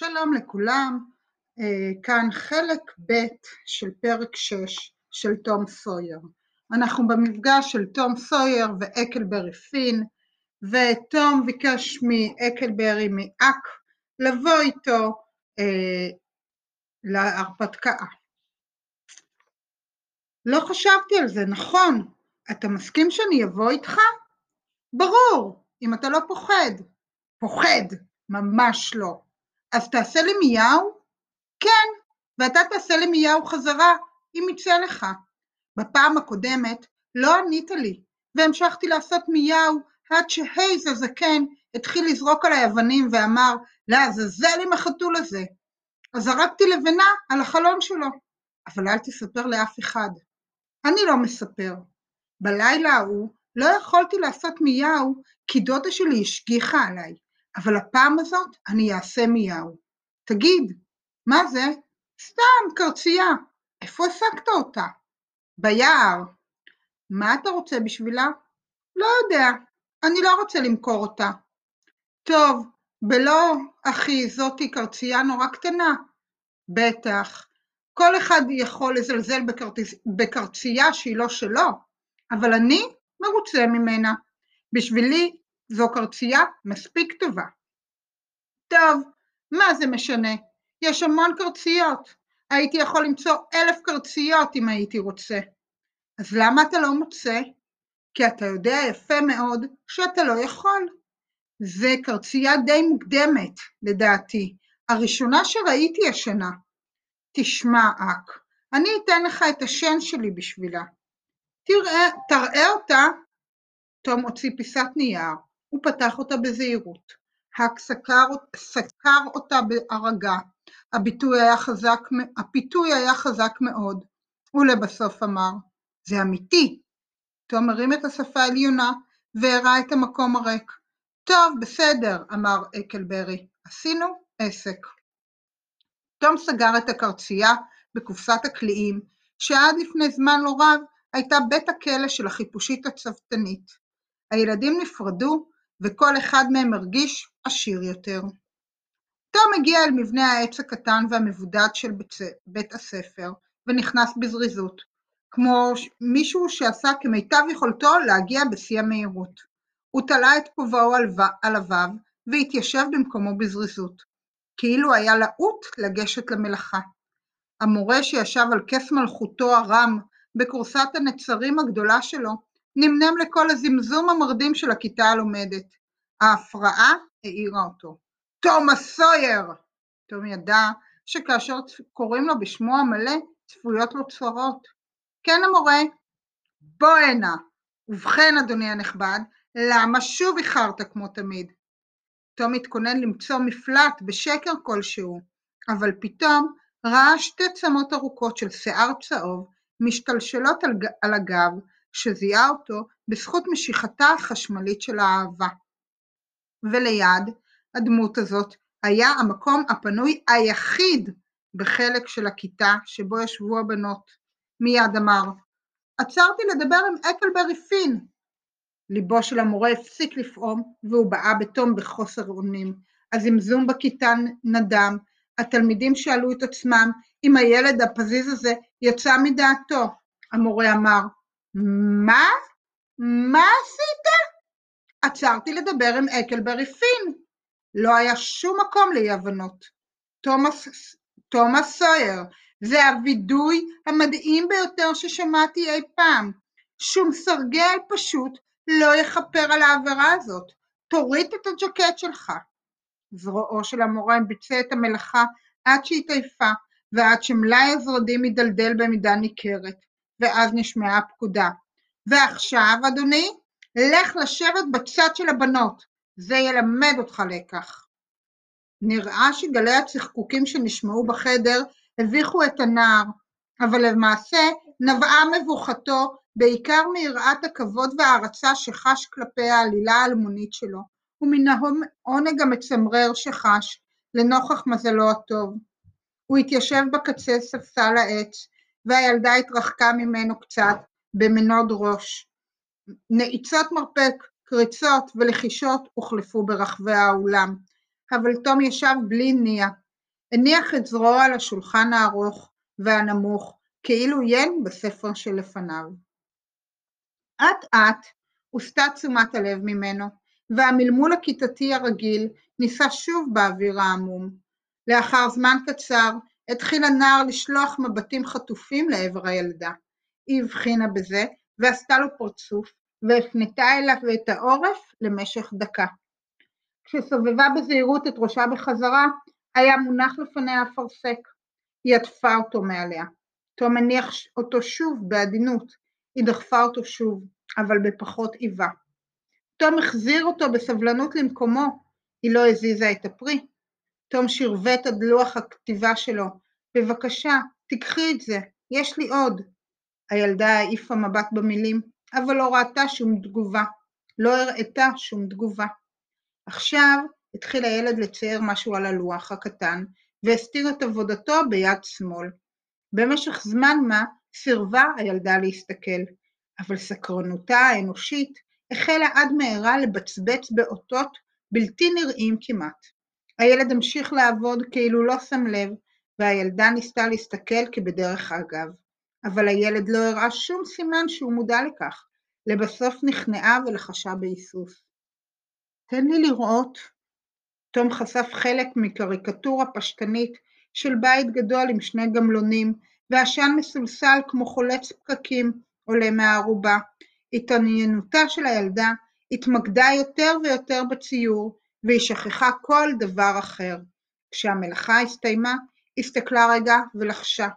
שלום לכולם, אה, כאן חלק ב' של פרק 6 של תום סויר. אנחנו במפגש של תום סויר ואקלברי פין, ותום ביקש מאקלברי מאק לבוא איתו אה, להרפתקה. לא חשבתי על זה, נכון, אתה מסכים שאני אבוא איתך? ברור, אם אתה לא פוחד. פוחד, ממש לא. אז תעשה לי מיהו? כן, ואתה תעשה לי מיהו חזרה, אם יצא לך. בפעם הקודמת לא ענית לי, והמשכתי לעשות מיהו עד שהייז הזקן התחיל לזרוק עליי אבנים ואמר, לעזאזל עם החתול הזה. אז זרקתי לבנה על החלון שלו, אבל אל תספר לאף אחד. אני לא מספר. בלילה ההוא לא יכולתי לעשות מיהו כי דודה שלי השגיחה עליי, אבל הפעם הזאת אני אעשה מיהו. תגיד, מה זה? סתם, קרצייה. איפה השגת אותה? ביער. מה אתה רוצה בשבילה? לא יודע, אני לא רוצה למכור אותה. טוב, בלא, אחי, זאתי קרצייה נורא קטנה. בטח, כל אחד יכול לזלזל בקרצ... בקרצייה שהיא לא שלו, אבל אני מרוצה ממנה. בשבילי זו קרצייה מספיק טובה. טוב, מה זה משנה? יש המון קרציות. הייתי יכול למצוא אלף קרציות אם הייתי רוצה. אז למה אתה לא מוצא? כי אתה יודע יפה מאוד שאתה לא יכול. זה קרצייה די מוקדמת, לדעתי, הראשונה שראיתי השנה. תשמע, אק, אני אתן לך את השן שלי בשבילה. תראה, תראה אותה. תום הוציא פיסת נייר, הוא פתח אותה בזהירות. האק סקר, סקר אותה בהרגה. הביטוי היה חזק, הפיתוי היה חזק מאוד. ולבסוף אמר, זה אמיתי. תום הרים את השפה העליונה והראה את המקום הריק. טוב, בסדר, אמר אקלברי, עשינו עסק. תום סגר את הקרצייה בקופסת הקליעים, שעד לפני זמן לא רב הייתה בית הכלא של החיפושית הצוותנית. הילדים נפרדו וכל אחד מהם הרגיש עשיר יותר. תום הגיע אל מבנה העץ הקטן והמבודד של בית הספר ונכנס בזריזות, כמו מישהו שעשה כמיטב יכולתו להגיע בשיא המהירות. הוא תלה את כובעו על הוו והתיישב במקומו בזריזות, כאילו היה להוט לגשת למלאכה. המורה שישב על כס מלכותו הרם בכורסת הנצרים הגדולה שלו, נמנם לכל הזמזום המרדים של הכיתה הלומדת. ההפרעה העירה אותו. תומאס סויר! תום ידע שכאשר קוראים לו בשמו המלא, צפויות לו צרות. כן המורה, בוא הנה. ובכן, אדוני הנכבד, למה שוב איחרת כמו תמיד? תום התכונן למצוא מפלט בשקר כלשהו, אבל פתאום ראה שתי צמות ארוכות של שיער צהוב משתלשלות על, על הגב, שזיהה אותו בזכות משיכתה החשמלית של האהבה. וליד הדמות הזאת היה המקום הפנוי היחיד בחלק של הכיתה שבו ישבו הבנות. מיד אמר, עצרתי לדבר עם אקלברי פין. ליבו של המורה הפסיק לפעום והוא באה בתום בחוסר אונים. הזמזום בכיתה נדם, התלמידים שאלו את עצמם אם הילד הפזיז הזה יצא מדעתו. המורה אמר, מה? מה עשית? עצרתי לדבר עם אקלברי פין. לא היה שום מקום לאי הבנות. תומאס, תומאס סויר, זה הווידוי המדהים ביותר ששמעתי אי פעם. שום סרגל פשוט לא יכפר על העבירה הזאת. תוריד את הג'קט שלך. זרועו של המורה ביצע את המלאכה עד שהתעייפה ועד שמלאי הזרדים הידלדל במידה ניכרת, ואז נשמעה הפקודה. ועכשיו, אדוני, לך לשבת בצד של הבנות, זה ילמד אותך לקח. נראה שגלי הצחקוקים שנשמעו בחדר הביכו את הנער, אבל למעשה נבעה מבוכתו בעיקר מיראת הכבוד וההערצה שחש כלפי העלילה האלמונית שלו, ומן העונג המצמרר שחש לנוכח מזלו הטוב. הוא התיישב בקצה ספסל העץ, והילדה התרחקה ממנו קצת, במנוד ראש. נעיצות מרפק, קריצות ולחישות הוחלפו ברחבי האולם, אבל תום ישב בלי ניע, הניח את זרועו על השולחן הארוך והנמוך, כאילו עיין בספר שלפניו. אט אט הוסטה תשומת הלב ממנו, והמלמול הכיתתי הרגיל נישא שוב באוויר העמום. לאחר זמן קצר התחיל הנער לשלוח מבטים חטופים לעבר הילדה. היא הבחינה בזה ועשתה לו פרצוף, והפנתה אליו את העורף למשך דקה. כשסובבה בזהירות את ראשה בחזרה, היה מונח לפניה אפרסק. היא עטפה אותו מעליה. תום הניח אותו שוב בעדינות, היא דחפה אותו שוב, אבל בפחות איבה. תום החזיר אותו בסבלנות למקומו, היא לא הזיזה את הפרי. תום שרבט עד לוח הכתיבה שלו, בבקשה, תקחי את זה, יש לי עוד. הילדה העיפה מבט במילים, אבל לא ראתה שום תגובה, לא הראתה שום תגובה. עכשיו התחיל הילד לצייר משהו על הלוח הקטן, והסתיר את עבודתו ביד שמאל. במשך זמן מה סירבה הילדה להסתכל, אבל סקרנותה האנושית החלה עד מהרה לבצבץ באותות בלתי נראים כמעט. הילד המשיך לעבוד כאילו לא שם לב, והילדה ניסתה להסתכל כבדרך אגב. אבל הילד לא הראה שום סימן שהוא מודע לכך. לבסוף נכנעה ולחשה בהיסוס. תן לי לראות. תום חשף חלק מקריקטורה פשטנית של בית גדול עם שני גמלונים, ועשן מסולסל כמו חולץ פקקים עולה מהערובה. התעניינותה של הילדה התמקדה יותר ויותר בציור, והיא שכחה כל דבר אחר. כשהמלאכה הסתיימה, הסתכלה רגע ולחשה.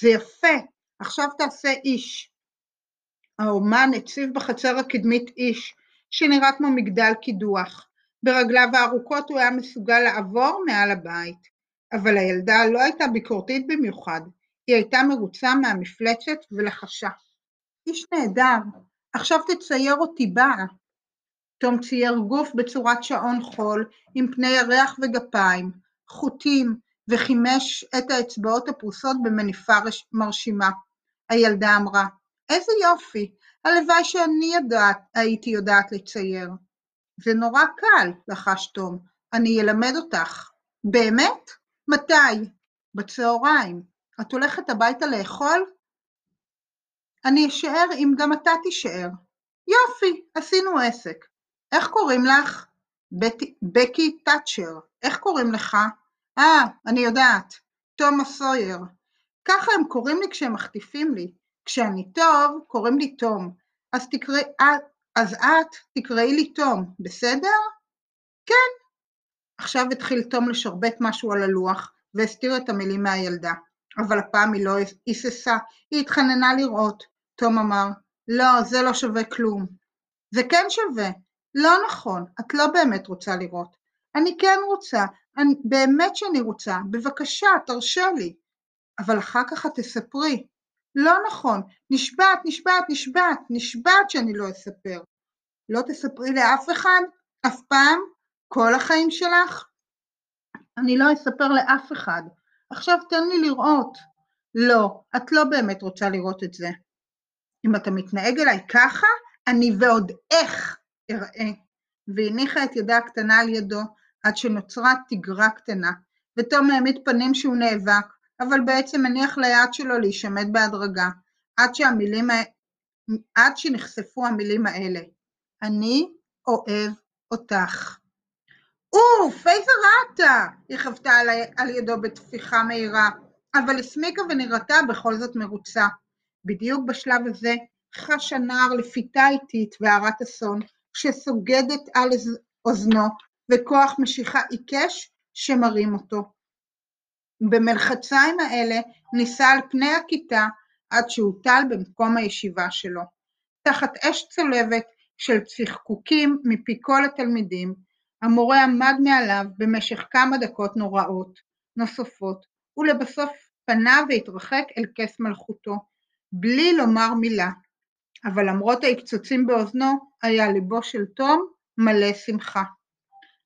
זה יפה, עכשיו תעשה איש. האומן הציב בחצר הקדמית איש, שנראה כמו מגדל קידוח. ברגליו הארוכות הוא היה מסוגל לעבור מעל הבית. אבל הילדה לא הייתה ביקורתית במיוחד, היא הייתה מרוצה מהמפלצת ולחשה. איש נהדר, עכשיו תצייר אותי באה. תום צייר גוף בצורת שעון חול, עם פני ירח וגפיים, חוטים, וחימש את האצבעות הפרוסות במניפה מרשימה. הילדה אמרה, איזה יופי, הלוואי שאני יודעת, הייתי יודעת לצייר. זה נורא קל, לחש תום, אני אלמד אותך. באמת? מתי? בצהריים. את הולכת הביתה לאכול? אני אשאר אם גם אתה תישאר. יופי, עשינו עסק. איך קוראים לך? בקי תאצ'ר. איך קוראים לך? אה, אני יודעת, תומאס סויר. ככה הם קוראים לי כשהם מחטיפים לי. כשאני טוב, קוראים לי תום. אז, תקראי, אז את תקראי לי תום, בסדר? כן. עכשיו התחיל תום לשרבט משהו על הלוח, והסתיר את המילים מהילדה. אבל הפעם היא לא היססה, היא התחננה לראות. תום אמר, לא, זה לא שווה כלום. זה כן שווה. לא נכון, את לא באמת רוצה לראות. אני כן רוצה, אני, באמת שאני רוצה, בבקשה, תרשה לי. אבל אחר כך את תספרי. לא נכון, נשבעת, נשבעת, נשבעת, נשבעת שאני לא אספר. לא תספרי לאף אחד? אף פעם? כל החיים שלך? אני לא אספר לאף אחד. עכשיו תן לי לראות. לא, את לא באמת רוצה לראות את זה. אם אתה מתנהג אליי ככה, אני ועוד איך אראה. והניחה את ידה הקטנה על ידו, עד שנוצרה תגרה קטנה, ותום העמיד פנים שהוא נאבק, אבל בעצם הניח ליד שלו להישמט בהדרגה, עד, שהמילים, עד שנחשפו המילים האלה: אני אוהב אותך. אוף, איזה רע אתה! היא חוותה על, על ידו בטפיחה מהירה, אבל הסמיקה ונראתה בכל זאת מרוצה. בדיוק בשלב הזה חש הנער לפיתה איטית והרת אסון, שסוגדת על אוזנו, וכוח משיכה עיקש שמרים אותו. במלחציים האלה ניסה על פני הכיתה עד שהוטל במקום הישיבה שלו. תחת אש צולבת של צחקוקים מפי כל התלמידים, המורה עמד מעליו במשך כמה דקות נוראות נוספות, ולבסוף פנה והתרחק אל כס מלכותו, בלי לומר מילה. אבל למרות ההקצוצים באוזנו, היה ליבו של תום מלא שמחה.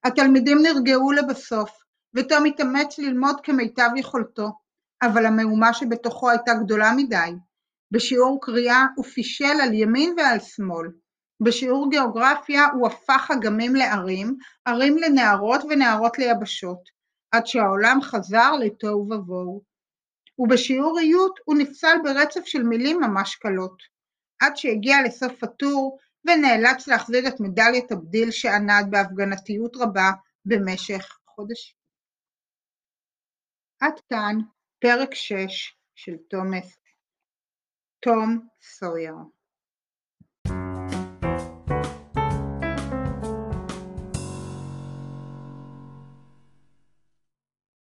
התלמידים נרגעו לבסוף, ותום התאמץ ללמוד כמיטב יכולתו, אבל המהומה שבתוכו הייתה גדולה מדי. בשיעור קריאה הוא פישל על ימין ועל שמאל. בשיעור גיאוגרפיה הוא הפך אגמים לערים, ערים לנערות ונערות ליבשות. עד שהעולם חזר לתוהו ובוהו. ובשיעור איות הוא נפסל ברצף של מילים ממש קלות, עד שהגיע לסוף הטור ונאלץ להחזיר את מדליית הבדיל שענד בהפגנתיות רבה במשך חודשים. עד כאן פרק 6 של תומס, תום סויר.